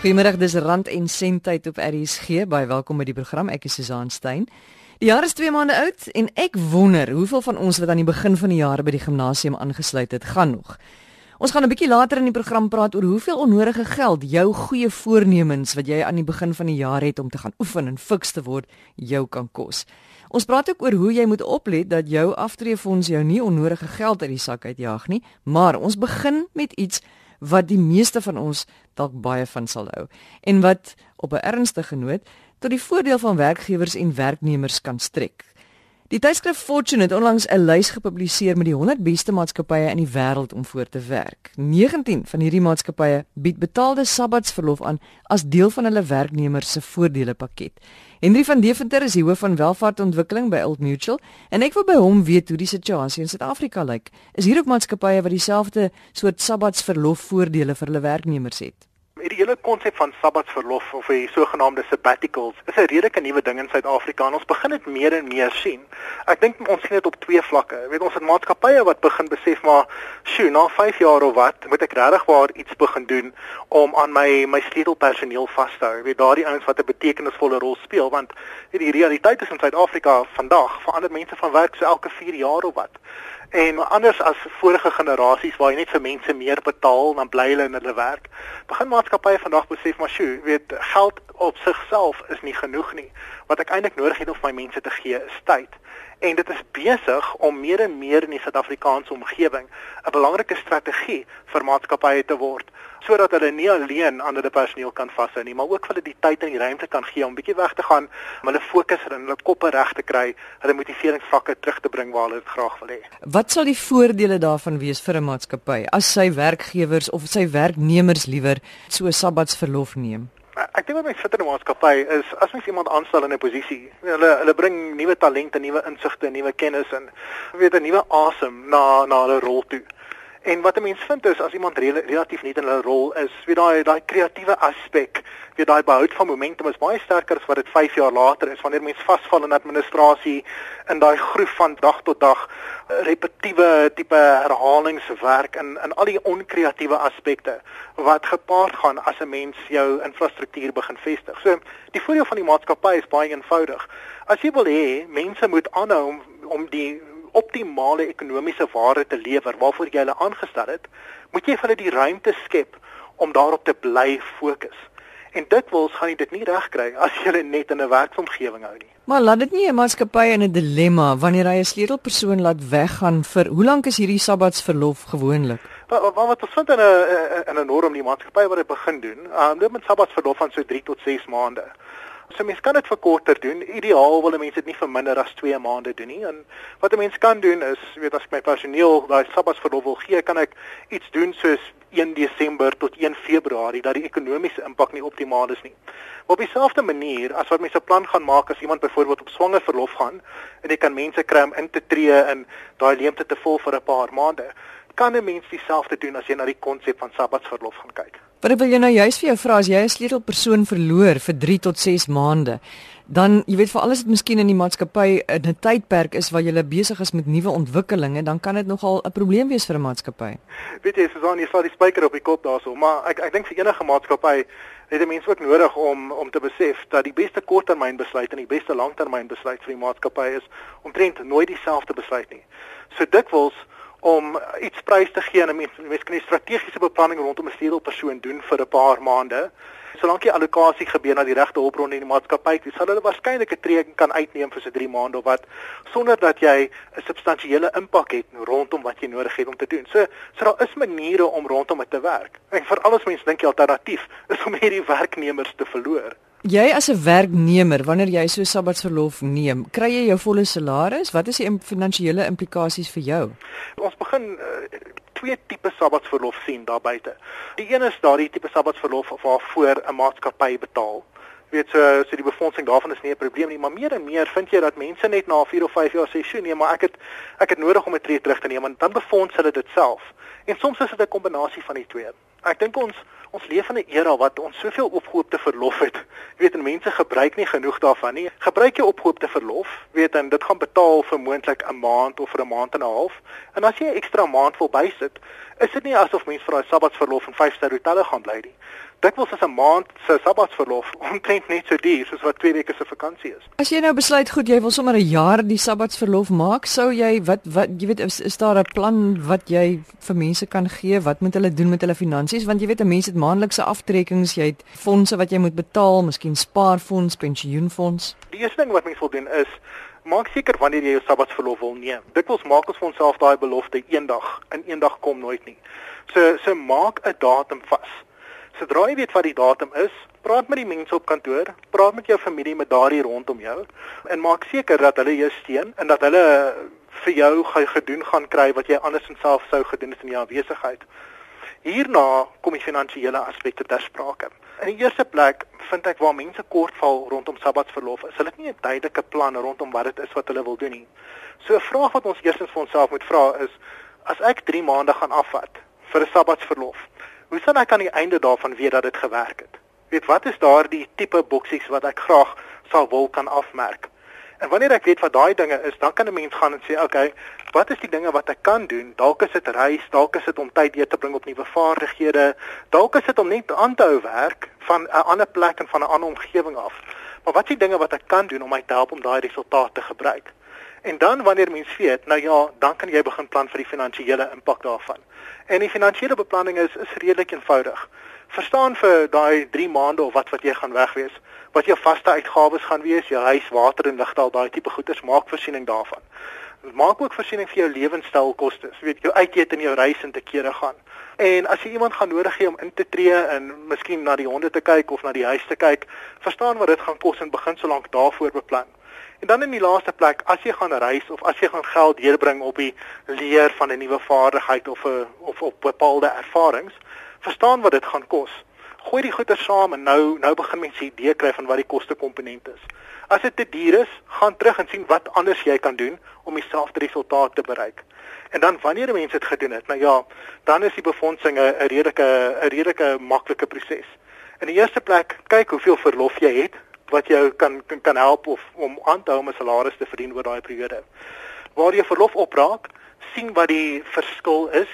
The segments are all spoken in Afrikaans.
Goeiemôre, dis Rand en Sent tyd op RSG. Baie welkom by die program. Ek is Susan Stein. Die jaar is 2 maande oud en ek wonder hoeveel van ons wat aan die begin van die jaar by die gimnasium aangesluit het, gaan nog. Ons gaan 'n bietjie later in die program praat oor hoeveel onnodige geld jou goeie voornemens wat jy aan die begin van die jaar het om te gaan oefen en fiks te word, jou kan kos. Ons praat ook oor hoe jy moet oplet dat jou aftreefonds jou nie onnodige geld uit die sak uitjaag nie, maar ons begin met iets wat die meeste van ons dalk baie van sal hou en wat op 'n ernstige noot tot die voordeel van werkgewers en werknemers kan strek. Die tydskrif Fortune het onlangs 'n lys gepubliseer met die 100 beste maatskappye in die wêreld om voor te werk. 19 van hierdie maatskappye bied betaalde sabbatsverlof aan as deel van hulle werknemers se voordele pakket. Henry van Deventer is die hoof van welvaartontwikkeling by Old Mutual en ek wil by hom weet hoe die situasie in Suid-Afrika lyk. Is hier ook maatskappye wat dieselfde soort sabbatsverlof voordele vir hulle werknemers het? Die hele konsep van sabbatsverlof of die sogenaamde sabbaticals is 'n redelike nuwe ding in Suid-Afrika en ons begin dit meer en meer sien. Ek dink ons sien dit op twee vlakke. Jy weet ons het maatskappye wat begin besef maar, "Sjoe, na 5 jaar of wat, moet ek regtig waar iets begin doen om aan my my sleutelpersoneel vas te hou." Jy weet daardie ouens wat 'n betekenisvolle rol speel want die realiteit is in Suid-Afrika vandag verander mense van werk so elke 4 jaar of wat. En anders as vorige generasies waar jy net vir mense meer betaal dan bly hulle in hulle werk, begin maatskappye vandag besef maar sjoe, weet geld op sigself is nie genoeg nie. Wat ek eintlik nodig het om my mense te gee is tyd. En dit is besig om meer en meer in die Suid-Afrikaanse omgewing 'n belangrike strategie vir maatskappye te word sodat hulle nie alleen aan hulle personeel kan vashou nie, maar ook hulle die tyd en die ruimte kan gee om bietjie weg te gaan, om hulle fokus en hulle koppe reg te kry, hulle motiveringsvlakke terug te bring waar hulle dit graag wil hê. Wat sal die voordele daarvan wees vir 'n maatskappy as sy werkgewers of sy werknemers liewer so 'n sabbatsverlof neem? Ek dink wat my sit in 'n maatskappy is as mens iemand aanstel in 'n posisie, hulle hulle bring nuwe talente, nuwe insigte, nuwe kennis en weet 'n nuwe asem na na hulle rol toe. En wat 'n mens vind is as iemand rel relatief nie in hulle rol is, weet daai daai kreatiewe aspek, weet daai behoud van momentum is baie sterker as wat dit 5 jaar later is wanneer mens vasval in administrasie in daai groef van dag tot dag eh, repetitiewe tipe herhalingswerk en in al die onkreatiewe aspekte wat gepaard gaan as 'n mens jou infrastruktuur begin vestig. So die voordeel van die maatskappy is baie eenvoudig. As jy wil hê mense moet aanhou om, om die optimale ekonomiese waarde te lewer waarvoor jy hulle aangestel het, moet jy vir hulle die ruimte skep om daarop te bly fokus. En dit wils gaan jy dit nie regkry as jy hulle net in 'n werksomgewing hou nie. Maar laat dit nie 'n maatskappy in 'n dilemma wanneer hy 'n sleutelpersoon laat weggaan vir hoe lank is hierdie sabbatsverlof gewoonlik? Wat wat ons vind in 'n in 'n norm die maatskappy wat dit begin doen, um, dit met sabbatsverlof van so 3 tot 6 maande. So mens kan dit vir korter doen. Ideaal wil mense dit nie vir minder as 2 maande doen nie. En wat 'n mens kan doen is, weet as ek my personeel daai sabbatsverlof wil gee, kan ek iets doen soos 1 Desember tot 1 Februarie dat die ekonomiese impak nie optimaal is nie. Maar op dieselfde manier as wat mense 'n plan gaan maak as iemand byvoorbeeld op swanger verlof gaan en jy kan mense kry om in te tree in daai leemte te vol vir 'n paar maande, kan 'n mens dieselfde doen as jy na die konsep van sabbatsverlof gaan kyk. Wat ek wil jou nou juist vir jou vra as jy 'n sleutelpersoon verloor vir 3 tot 6 maande, dan jy weet vir alles dit miskien in die maatskappy 'n tydperk is waar jy besig is met nuwe ontwikkelinge, dan kan dit nogal 'n probleem wees vir 'n maatskappy. Weet jy, Susan, jy sal die spyker op die kop daarso, maar ek ek dink vir enige maatskappy het 'n mens ook nodig om om te besef dat die beste korttermynbesluit en die beste langtermynbesluit vir die maatskappy is omtrent nooit dieselfde besluit nie. So dikwels om iets prys te gee en mense mens kan 'n strategiese beplanning rondom 'n sleutelpersoon doen vir 'n paar maande. Solank die allocasie gebeur na die regte hulpbronne in die maatskappy, dis sal hulle waarskynlik 'n tree kan uitneem vir so 3 maande of wat sonder dat jy 'n substansiële impak het rondom wat jy nodig het om te doen. So, so daar is maniere om rondom dit te werk. En vir alles mense dink jy alternatief is om hierdie werknemers te verloor. Jy as 'n werknemer, wanneer jy so sabbatsverlof neem, kry jy jou volle salaris? Wat is die finansiële implikasies vir jou? Ons begin uh, twee tipe sabbatsverlof sien daar buite. Die een is daardie tipe sabbatsverlof waarvoor 'n maatskappy betaal. Jy weet so so die befondsing daarvan is nie 'n probleem nie, maar meer en meer vind jy dat mense net na 4 of 5 jaar sê, "Sjoe, nee, maar ek het ek het nodig om 'n tree terug te neem," en dan befonds hulle dit self. En soms is dit 'n kombinasie van die twee. Ek dink ons ons leef in 'n era wat ons soveel opgehoopte verlof het. Jy weet, en mense gebruik nie genoeg daarvan nie. Gebruik jy opgehoopte verlof, weet en dit gaan betaal vir moontlik 'n maand of vir 'n maand en 'n half. En as jy 'n ekstra maand wil bysit, is dit nie asof mense vir daai sabbatsverlof in 5-ster hotelle gaan bly nie. Dikwels is 'n maand se sabbatsverlof omtrent net so duur soos wat 2 weke se vakansie is. As jy nou besluit goed, jy wil sommer 'n jaar die sabbatsverlof maak, sou jy wat wat jy weet is, is daar 'n plan wat jy vir mense kan gee? Wat moet hulle doen met hulle finansies? Want jy weet 'n mens het maandelikse aftrekkings, jy het fondse wat jy moet betaal, miskien spaarfonds, pensioenfonds. Die eerste ding wat mens wil doen is maak seker wanneer jy jou sabbatsverlof wil neem. Dikwels maak ons vir onsself daai belofte eendag en eendag kom nooit nie. So so maak 'n datum vas. Sodra jy weet wat die datum is, praat met die mense op kantoor, praat met jou familie met daardie rondom jou en maak seker dat hulle jou steun en dat hulle vir jou gedoen gaan kry wat jy anders en self sou gedoen het in jou afwesigheid. Hierna kom die finansiële aspekte ter sprake. In die eerste plek vind ek waar mense kortval rondom sabbatsverlof is, hulle het nie 'n duidelike plan rondom wat dit is wat hulle wil doen nie. So 'n vraag wat ons eerstens vir onsself moet vra is: as ek 3 maande gaan afvat vir 'n sabbatsverlof, hoe sal ek aan die einde daarvan weet dat dit gewerk het? Weet wat is daardie tipe boksies wat ek graag sal wil kan afmerk? En wanneer ek weet wat daai dinge is, dan kan 'n mens gaan en sê, "Oké, okay, wat is die dinge wat ek kan doen? Dalk is dit reis, dalk is dit om tyd te bring op nuwe vaardighede, dalk is dit om net aan te hou werk van 'n ander plek en van 'n ander omgewing af. Maar wat is die dinge wat ek kan doen om my te help om daai resultate te gebruik?" En dan wanneer mens weet, nou ja, dan kan jy begin plan vir die finansiële impak daarvan. En die finansiële beplanning is is redelik eenvoudig. Verstaan vir daai 3 maande of wat wat jy gaan wegwees wat jou vaste uitgawes gaan wees, jou huis, water en ligte al daai tipe goederes, maak voorsiening daarvan. Maak ook voorsiening vir jou lewenstylkostes, weet jou uiteet en jou reis en te kere gaan. En as jy iemand gaan nodig hê om in te tree en miskien na die honde te kyk of na die huis te kyk, verstaan wat dit gaan kos en begin solank daarvoor beplan. En dan in die laaste plek, as jy gaan reis of as jy gaan geld deurbring op die leer van 'n nuwe vaardigheid of 'n of op bepaalde ervarings, verstaan wat dit gaan kos gooi die goeder saam en nou nou begin mense 'n idee kry van wat die kostekomponent is. As dit te duur is, gaan terug en sien wat anders jy kan doen om dieselfde resultaat te bereik. En dan wanneer mense dit gedoen het, nou ja, dan is die befondsing 'n redelike 'n redelike maklike proses. In die eerste plek, kyk hoeveel verlof jy het wat jou kan kan, kan help of om aan te hou om 'n salaris te verdien oor daai periode. Waar jy verlof opraak, sien wat die verskil is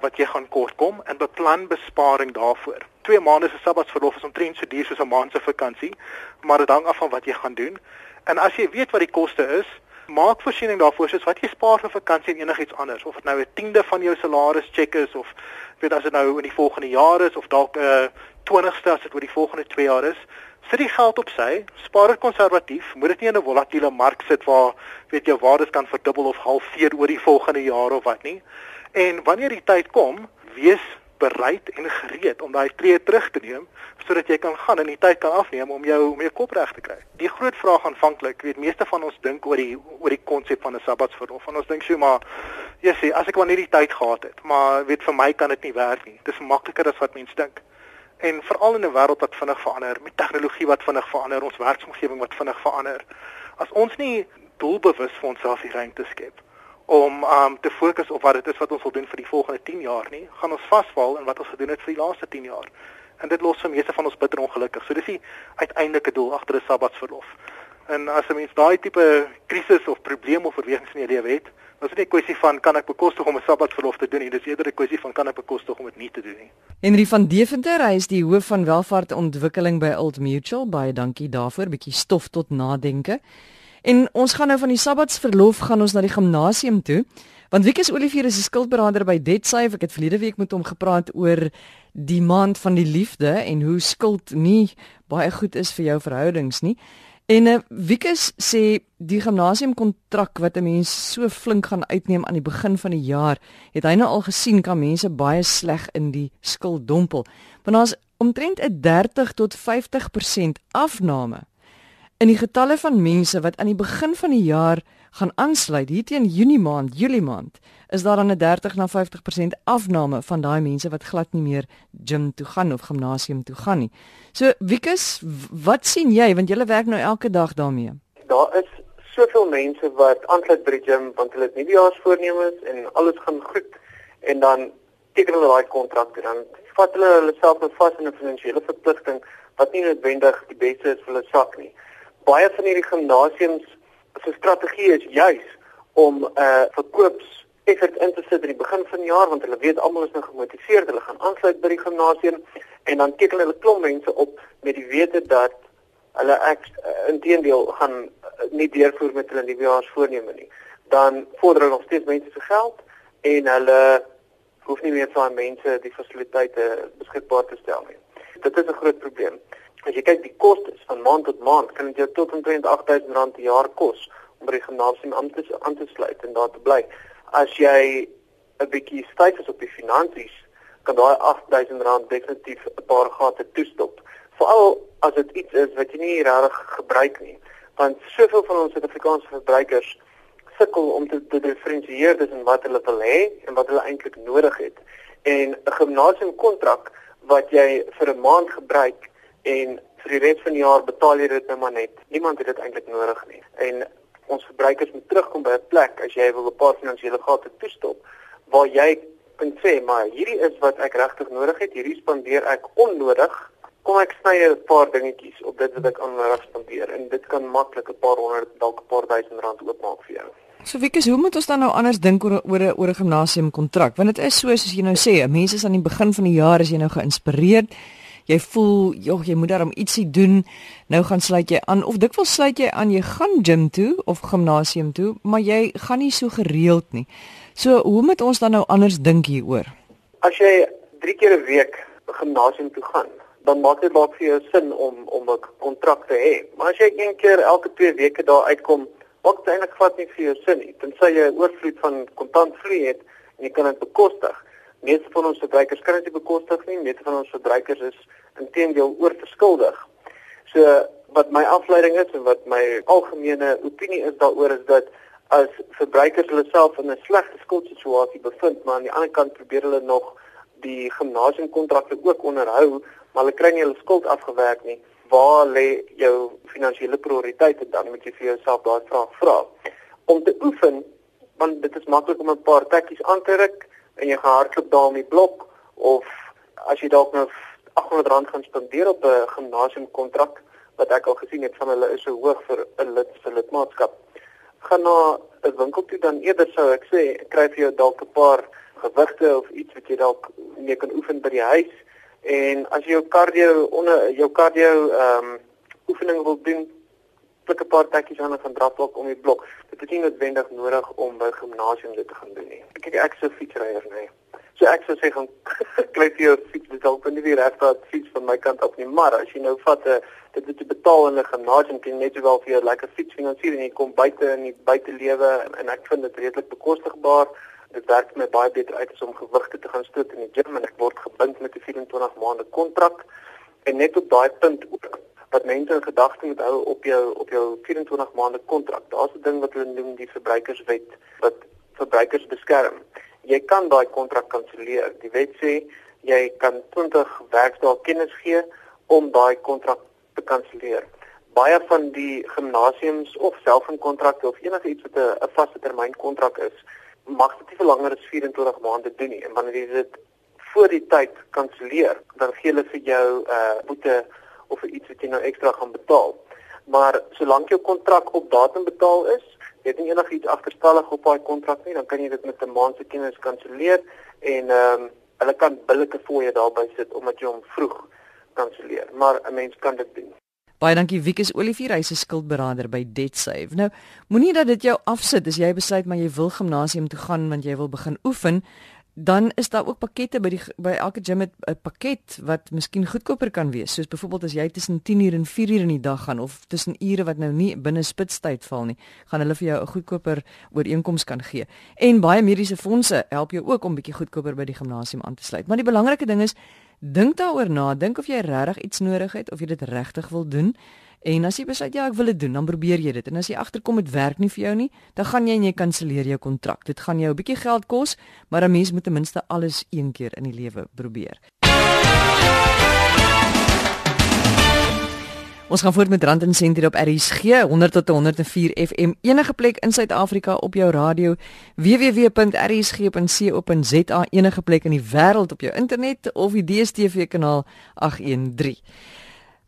wat jy gaan kort kom en beplan besparing daarvoor. 2 maande se sabbatsverlof is omtrent so duur soos 'n maand se vakansie, maar dit hang af van wat jy gaan doen. En as jy weet wat die koste is, maak voorsiening daarvoor soos wat jy spaar vir vakansie en enigiets anders, of dit nou 'n tiende van jou salaris check is of weet as dit nou in die volgende jaar is of dalk 'n uh, 20ste as dit oor die volgende 2 jaar is. Sit die geld op sy, spaar dit konservatief, moet dit nie in 'n volatiele mark sit waar weet jy waardes kan verdubbel of halveer oor die volgende jaar of wat nie. En wanneer die tyd kom, wees bereid en gereed om daai tree terug te neem sodat jy kan gaan en die tyd kan afneem om jou om jou kop reg te kry. Die groot vraag aanvanklik, weet meeste van ons dink oor die oor die konsep van 'n sabbatsverlof. Ons dink so maar jy sê as ek maar net die tyd gehad het, maar weet vir my kan dit nie werk nie. Dis makliker as wat mense dink. En veral in 'n wêreld wat vinnig verander, met tegnologie wat vinnig verander, ons werksomgewing wat vinnig verander. As ons nie doelbewus vir onsself die ruimte skep om um te fokus op wat dit is wat ons wil doen vir die volgende 10 jaar nie, gaan ons vasval in wat ons gedoen het vir die laaste 10 jaar. En dit los vir meeste van ons bitter ongelukkig. So dis die uiteindelike doel agter 'n sabbatsverlof. En as 'n mens daai tipe krisis of probleem of oorwegings in jou lewe het, dan is dit nie 'n kwessie van kan ek bekostig om 'n sabbatsverlof te doen nie, dis eerder 'n kwessie van kan ek bekostig om dit nie te doen nie. Henry van Deventer, hy is die hoof van welvaartontwikkeling by Old Mutual. Baie dankie daarvoor, bietjie stof tot nadenke. En ons gaan nou van die Sabbatsverlof gaan ons na die gimnasium toe. Want Wikus Olivier is 'n skuldberader by DebtSafe. Ek het verlede week met hom gepraat oor die maand van die liefde en hoe skuld nie baie goed is vir jou verhoudings nie. En uh, Wikus sê die gimnasium kontrak wat 'n mens so flink gaan uitneem aan die begin van die jaar, het hy nou al gesien kan mense baie sleg in die skuld dompel. Want daar's omtrent 'n 30 tot 50% afname In die getalle van mense wat aan die begin van die jaar gaan aansluit hier teen Junie maand, Julie maand, is daar dan 'n 30 na 50% afname van daai mense wat glad nie meer gym toe gaan of gimnasium toe gaan nie. So Wikus, wat sien jy want jy werk nou elke dag daarmee? Daar is soveel mense wat aansluit by die gym want hulle het nuwejaarsvoornemens en alles gaan goed en dan teken hulle daai kontrak en dan vat hulle hulle self vas in 'n finansiële verpligting wat nie noodwendig die beste is vir hulle sak nie baie van hierdie gimnasiums se strategie is juis om 'n uh, verkoops effort in te sit in die begin van die jaar want hulle weet almal is nou gemotiveerd, hulle gaan aansluit by die gimnasium en dan teken hulle klomp mense op met die wete dat hulle ek intedeel gaan eh, nie deurvoer met hulle nuwejaarsvoorneme nie. Dan vorder hulle nog steeds mense se geld en hulle hoef nie meer van mense die fasiliteite beskikbaar te stel nie. Dit is 'n groot probleem. As jy kyk die kostes van maand tot maand, kan dit jou tot omtrent R8000 per jaar kos om by die gimnasium aan te aan te sluit en daar te bly. As jy 'n bietjie styf is op die finansies, kan daai R8000 definitief 'n paar gate toestop. Veral as dit iets is wat jy nie regtig gebruik nie. Want soveel van ons Suid-Afrikaanse verbruikers sukkel om te, te diferensieer tussen wat hulle wil hê en wat hulle eintlik nodig het. En 'n gimnasiumkontrak wat jy vir 'n maand gebruik en vir die res van die jaar betaal jy dit nou maar net. Niemand het dit eintlik nodig nie. En ons verbruikers moet terugkom by 'n plek as jy wil 'n paar finansiële gate toestop waar jy kan sê maar hierdie is wat ek regtig nodig het, hierdie spandeer ek onnodig. Kom ek sny 'n paar dingetjies op dit wat ek onnodig spandeer en dit kan maklik 'n paar honderd dalk 'n paar duisend rand oopmaak vir jou. So Wieke, hoe moet ons dan nou anders dink oor oor 'n oor 'n gimnasium kontrak? Want dit is so soos jy nou sê, mense is aan die begin van die jaar as jy nou geïnspireerd jy voel jog jy moet daarom ietsie doen. Nou gaan sluit jy aan of dikwels sluit jy aan jy gaan gym toe of gimnasium toe maar jy gaan nie so gereeld nie. So hoe moet ons dan nou anders dink hieroor? As jy 3 keer 'n week gimnasium toe gaan dan maak dit dalk vir jou sin om om 'n kontrak te hê. Maar as jy een keer elke 2 weke daar uitkom maak dit eintlik glad nie vir jou sin nie tensy jy 'n oorvloed van kontant vloei het en jy kan dit bekostig meeste van ons verbruikers kan dit bekostig nie meeste van ons verbruikers is intedeel oorverskuldig. So wat my afleiding is en wat my algemene opinie is daaroor is dat as verbruikers hulle self in 'n slegte skuldsituasie bevind, maar aan die ander kant probeer hulle nog die gimnasiumkontrakte ook onderhou, maar hulle kry nie hulle skuld afgewerk nie. Waar lê jou finansiële prioriteite dan moet jy vir jouself daai vraag vra. Om te oefen, want dit is maklik om 'n paar tekkies aan te ruk en jy gaan hardloop daar om die blok of as jy dalk nou R800 gaan spandeer op 'n gimnasiumkontrak wat ek al gesien het van hulle is so hoog vir 'n lid se lidmaatskap. Gaan na 'n winkel toe dan eerder sou ek sê kry vir jou dalk 'n paar gewigte of iets wat jy dalk mee kan oefen by die huis en as jy jou cardio onder jou cardio ehm um, oefening wil doen pluk 'n paar tekkies aan draf op om die blok. Dit is nie noodwendig nodig om by gimnasium dit te gaan doen nie. Kyk ek so fietsryer nee. So ek sou sê gaan kry vir jou fiets, dit dalk nie die regte fiets van my kant af nie, maar as jy nou vat 'n eh, dit moet jy betaal in 'n gimnasium kan net wel vir jou lekker fiets finansier en jy kom buite in die buitelewe en ek vind dit redelik bekostigbaar. Dit werk my baie beter uit as om gewigte te gaan stoot in die gym en ek word gebind met 'n 24 maande kontrak en net op daai punt ook wat mense in gedagte moet hou op jou op jou 24 maande kontrak. Daar's 'n ding wat hulle noem die verbruikerswet wat verbruikers beskerm jy kan daai kontrak kanselleer. Die wet sê jy kan 20 werkdae kennis gee om daai kontrak te kanselleer. Baie van die gimnasiums of selfinkontrakte of enigiets wat 'n vaste termyn kontrak is, mag dit nie vir langer as 24 maande doen nie. En wanneer jy dit voor die tyd kanselleer, dan gee hulle vir jou 'n uh, boete of iets wat jy nou ekstra gaan betaal. Maar solank jou kontrak op datum betaal is, jy het nie enigiets agterstallig op daai kontrak nie, dan kan jy dit met 'n maand se kennis kanselleer en ehm um, hulle kan billike fooie daarby sit omdat jy hom vroeg kanselleer. Maar 'n mens kan dit doen. Baie dankie Wikus Olivier, hy's 'n skuldberader by DebtSave. Nou, moenie dat dit jou afsit as jy besluit maar jy wil gimnasium toe gaan want jy wil begin oefen dan is daar ook pakkette by die by elke gym met 'n pakket wat miskien goedkoper kan wees. Soos byvoorbeeld as jy tussen 10 uur en 4 uur in die dag gaan of tussen ure wat nou nie binne spitstyd val nie gaan hulle vir jou 'n goedkoper ooreenkoms kan gee. En baie mediese fondse help jou ook om bietjie goedkoper by die gimnasium aan te sluit. Maar die belangrike ding is dink daaroor na dink of jy regtig iets nodig het of jy dit regtig wil doen En as jy besluit ja, ek wil dit doen, dan probeer jy dit. En as jy agterkom dit werk nie vir jou nie, dan gaan jy en jy kanselleer jou kontrak. Dit gaan jou 'n bietjie geld kos, maar 'n mens moet ten minste alles een keer in die lewe probeer. Ons gaan voort met Rand en Sent hier op RSG 100 tot 104 FM enige plek in Suid-Afrika op jou radio www.rsg.co.za enige plek in die wêreld op jou internet of die DStv kanaal 813.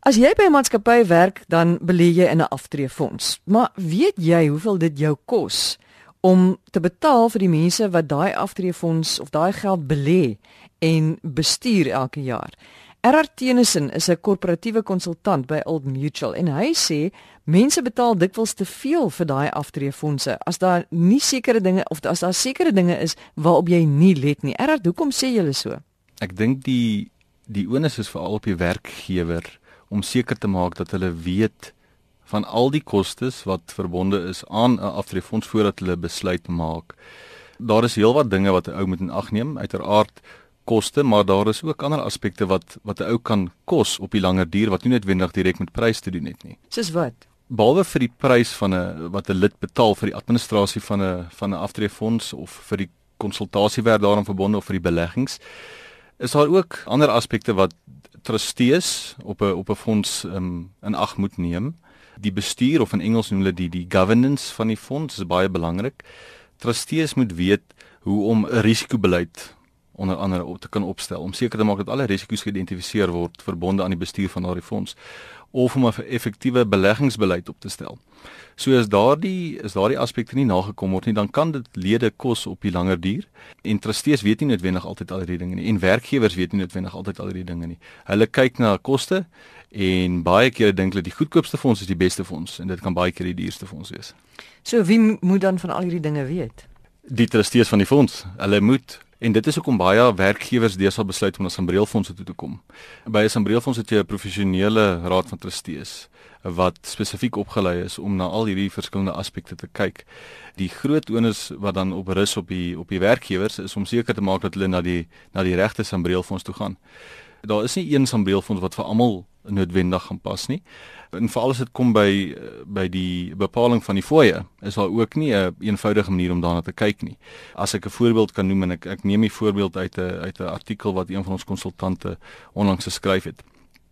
As jy by 'n maatskappy werk, dan belê jy in 'n aftreefonds. Maar weet jy hoeveel dit jou kos om te betaal vir die mense wat daai aftreefonds of daai geld belê en bestuur elke jaar. RR Tennyson is 'n korporatiewe konsultant by Old Mutual en hy sê mense betaal dikwels te veel vir daai aftreefondse as daar nie sekere dinge of as daar sekere dinge is waarop jy nie let nie. RR, hoekom sê julle so? Ek dink die die onus is veral op die werkgewer om seker te maak dat hulle weet van al die kostes wat verbonde is aan 'n aftreefonds voordat hulle besluit maak. Daar is heelwat dinge wat 'n ou moet in ag neem. Uiteraard koste, maar daar is ook ander aspekte wat wat 'n ou kan kos op die langer duur wat nie noodwendig direk met prys te doen het nie. Soos wat? Behalwe vir die prys van 'n wat 'n lid betaal vir die administrasie van 'n van 'n aftreefonds of vir die konsultasiewerk daaraan verbonde of vir die beleggings, is daar ook ander aspekte wat trustees op 'n op 'n fonds um, in ag moet neem. Die bestuur of in Engels noem hulle die die governance van die fonds is baie belangrik. Trustees moet weet hoe om 'n risikobeleid onder andere op te kan opstel om seker te maak dat alle risiko's geïdentifiseer word verbonde aan die bestuur van daardie fonds of om 'n effektiewe beleggingsbeleid op te stel. So as daardie is daardie aspekte nie nagekom word nie, dan kan dit lede kos op die langer duur. En trustees weet nie noodwendig altyd al die dinge nie en werkgewers weet nie noodwendig altyd al die dinge nie. Hulle kyk na koste en baie kere dink hulle die goedkoopste fonds is die beste fonds en dit kan baie keer die duurste fonds wees. So wie moet dan van al hierdie dinge weet? Die trustees van die fonds, hulle moet En dit is hoekom baie werkgewers deesdae besluit om na Sambreelfondse toe te kom. By 'n Sambreelfonds het jy 'n professionele raad van trustees wat spesifiek opgelei is om na al hierdie verskillende aspekte te kyk. Die groot onus wat dan op rus op die op die werkgewers is om seker te maak dat hulle na die na die regte Sambreelfonds toe gaan. Daar is nie een Sambreelfonds wat vir almal noodwendig gaan pas nie. En veral as dit kom by by die bepaling van die fooie, is daar ook nie 'n een eenvoudige manier om daarna te kyk nie. As ek 'n voorbeeld kan noem en ek ek neem 'n voorbeeld uit 'n uit 'n artikel wat een van ons konsultante onlangs geskryf het.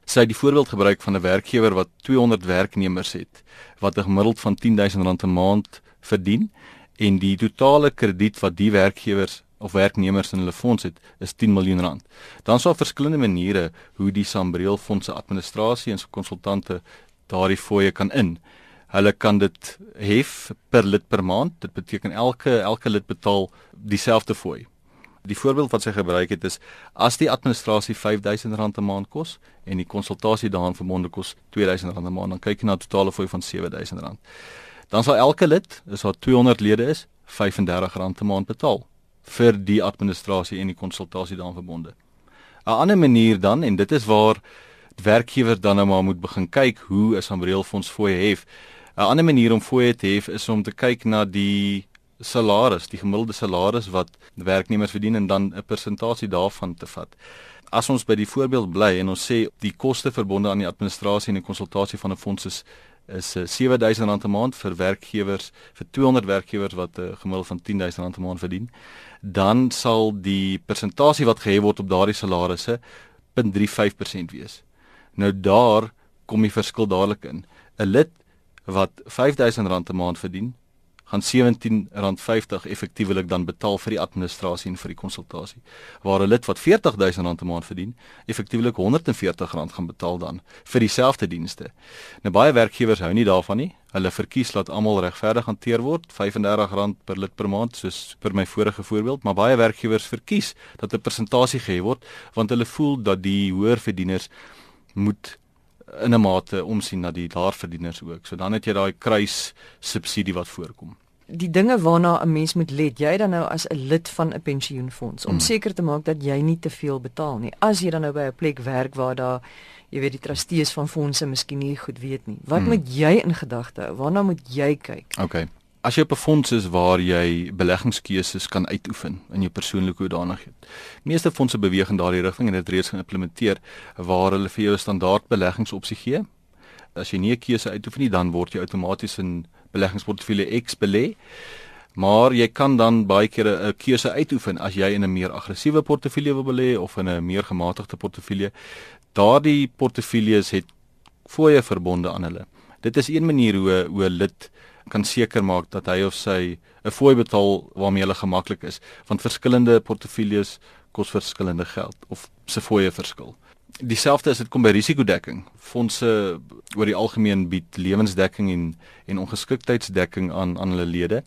Sy het die voorbeeld gebruik van 'n werkgewer wat 200 werknemers het wat 'n gemiddeld van R10000 'n maand verdien en die totale krediet wat die werkgewers of werknemers in hulle fonds het is 10 miljoen rand. Dan sou verskillende maniere hoe die Sambreel fondse administrasie en se konsultante daardie fooie kan in. Hulle kan dit hef per lid per maand. Dit beteken elke elke lid betaal dieselfde fooi. Die voorbeeld wat sy gebruik het is as die administrasie R5000 'n maand kos en die konsultasie daaraan verbonde kos R2000 'n maand, dan kyk jy na 'n totale fooi van R7000. Dan sal elke lid, as daar 200 lede is, R35 'n maand betaal vir die administrasie en die konsultasie daaraan verbonde. 'n Ander manier dan en dit is waar werkgewers dan nou maar moet begin kyk hoe 'n Samreelfonds fooie hef. 'n Ander manier om fooie te hef is om te kyk na die salaris, die gemiddelde salaris wat werknemers verdien en dan 'n persentasie daarvan te vat. As ons by die voorbeeld bly en ons sê die koste verbonde aan die administrasie en die konsultasie van 'n fonds is is R7000 eh, 'n maand vir werkgewers vir 200 werkgewers wat 'n uh, gemiddeld van R10000 'n maand verdien, dan sal die persentasie wat gehef word op daardie salarisse 0.35% wees. Nou daar kom die verskil dadelik in. 'n Lid wat R5000 'n maand verdien, gaan R17.50 effektiewelik dan betaal vir die administrasie en vir die konsultasie. Waar 'n lid wat R40000 'n maand verdien, effektiewelik R140 gaan betaal dan vir dieselfde dienste. Nou baie werkgewers hou nie daarvan nie. Hulle verkies dat almal regverdig hanteer word, R35 per lid per maand soos per my vorige voorbeeld, maar baie werkgewers verkies dat 'n persentasie gehef word want hulle voel dat die hoër verdieners moet in 'n mate omsien na die laerverdieners ook. So dan het jy daai kruis subsidie wat voorkom. Die dinge waarna 'n mens moet let, jy dan nou as 'n lid van 'n pensioenfonds om mm. seker te maak dat jy nie te veel betaal nie. As jy dan nou by 'n plek werk waar daar jy weet die trustees van fondse miskien nie goed weet nie. Wat mm. moet jy in gedagte hou? Waarna moet jy kyk? Okay. As jy op 'n fonds is waar jy beleggingskeuses kan uitoefen in jou persoonlike hoedanigheid. Meeste fondse beweeg in daardie rigting en dit reeds geïmplementeer waar hulle vir jou 'n standaard beleggingsopsie gee. As jy nie 'n keuse uitoefen nie, dan word jy outomaties in beleggingsportefeulje X belê. Maar jy kan dan baie keer 'n keuse uitoefen as jy in 'n meer aggressiewe portefeulje wil belê of in 'n meer gematigde portefeulje. Daardie portefeuljes het fooie verbonde aan hulle. Dit is een manier hoe hoe lid kan seker maak dat hy of sy 'n fooi betaal waarmee hulle gemaklik is, want verskillende portefeuilles kos verskillende geld of se fooie verskil. Dieselfde as dit kom by risikodekking. Fondse oor die algemeen bied lewensdekking en en ongeskiktheidsdekking aan aan hulle lede.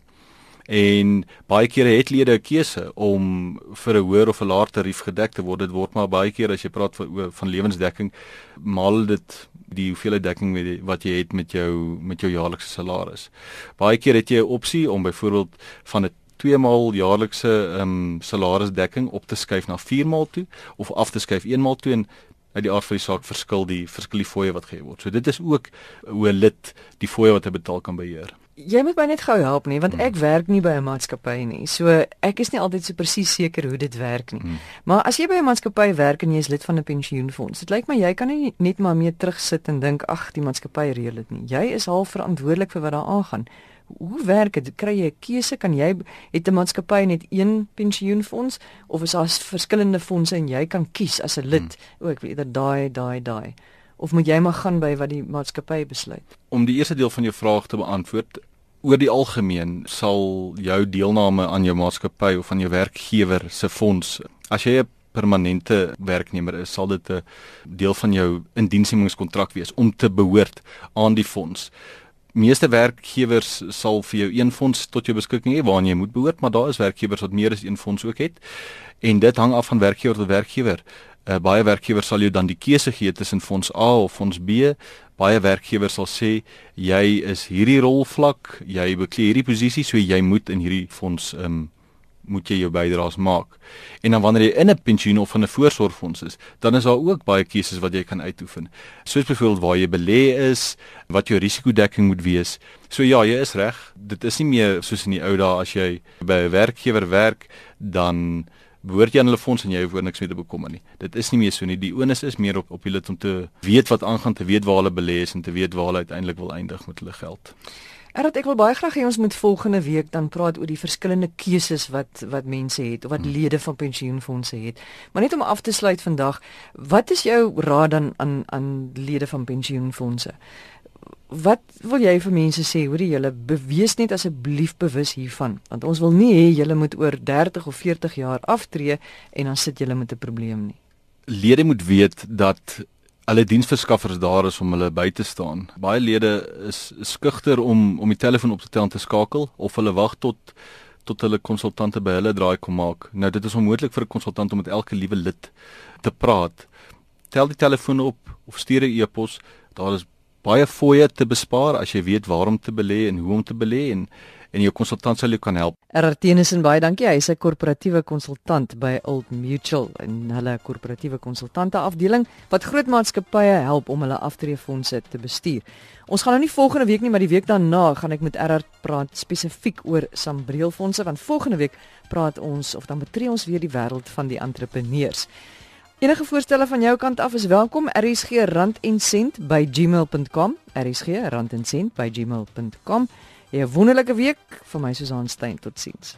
En baie kere het lede 'n keuse om vir 'n hoër of 'n laer tarief gedek te word. Dit word maar baie keer as jy praat van van lewensdekking, maal dit die hoeveelheid dekking wat jy het met jou met jou jaarlikse salaris. Baie keer het jy 'n opsie om byvoorbeeld van 'n twee maal jaarlikse ehm um, salarisdekking op te skuif na vier maal toe of af te skuif een maal toe en uit die aard van die saak verskil die verskil die fooie wat gegee word. So dit is ook hoe 'n lid die fooie wat hy betaal kan beheer. Jy moet my net gou help nie want ek werk nie by 'n maatskappy nie. So ek is nie altyd so presies seker hoe dit werk nie. Hmm. Maar as jy by 'n maatskappy werk en jy is lid van 'n pensioenfonds, dit lyk my jy kan nie net maar mee terugsit en dink ag die maatskappy reël dit nie. Jy is half verantwoordelik vir wat daar aangaan. Hoe werk dit? Kry jy 'n keuse? Kan jy het 'n maatskappy net een pensioenfonds of is daar verskillende fondse en jy kan kies as 'n lid? Hmm. O, ek weet eerder daai, daai, daai of moet jy maar gaan by wat die maatskappy besluit? Om die eerste deel van jou vraag te beantwoord, oor die algemeen sal jou deelname aan jou maatskappy of aan jou werkgewer se fonds, as jy 'n permanente werknemer is, sal dit 'n deel van jou indiensnemingskontrak wees om te behoort aan die fonds. Meeste werkgewers sal vir jou een fonds tot jou beskikking hê waaraan jy moet behoort, maar daar is werkgewers wat meer as een fonds ook het. En dit hang af van werkgewer tot werkgewer. Uh, baie werkgewers sal jou dan die keuse gee tussen fonds A of fonds B. Baie werkgewers sal sê jy is hierdie rolvlak, jy beklee hierdie posisie, so jy moet in hierdie fonds ehm um, moet jy jou bydraes maak. En dan wanneer jy in 'n pensioen of in 'n voorsorgfonds is, dan is daar ook baie keuses wat jy kan uitoefen. Soos byvoorbeeld waar jy belê is, wat jou risikodekking moet wees. So ja, jy is reg. Dit is nie meer soos in die ou dae as jy by 'n werkgewer werk, dan behoort jy aan hulle fonds en jy hoef niks mee te bekommer nie. Dit is nie meer so nie. Die onus is meer op op lid om te weet wat aangaan, te weet waar hulle belê is en te weet waar hulle uiteindelik wil eindig met hulle geld. Erat ek wil baie graag hê ons moet volgende week dan praat oor die verskillende keuses wat wat mense het of wat hmm. lede van pensioenfonde het. Maar net om af te sluit vandag, wat is jou raad dan aan aan lede van pensioenfonde? wat wil jy vir mense sê hoe jy hulle bewees net asseblief bewus hiervan want ons wil nie hê julle moet oor 30 of 40 jaar aftree en dan sit julle met 'n probleem nie. Lede moet weet dat alle diensverskaffers daar is om hulle by te staan. Baie lede is skugter om om die telefoon op te tel en te skakel of hulle wag tot tot hulle konsultante by hulle draai kom maak. Nou dit is onmoontlik vir 'n konsultant om met elke liewe lid te praat. Tel die telefoon op of stuur 'n e-pos. Daar is baie fooie te bespaar as jy weet waarom te belê en hoe om te belê en en jou konsultant sal jou kan help. Erartenus en baie dankie. Hy is 'n korporatiewe konsultant by Old Mutual en hulle korporatiewe konsultante afdeling wat groot maatskappye help om hulle aftreefondse te bestuur. Ons gaan nou nie volgende week nie, maar die week daarna gaan ek met Erart praat spesifiek oor Sambreelfondse want volgende week praat ons of dan betree ons weer die wêreld van die entrepreneurs. Enige voorstelle van jou kant af is welkom. RSG rand en sent by gmail.com. RSG rand en sent by gmail.com. 'n Wonderlike week vir my Susan Stein. Totsiens.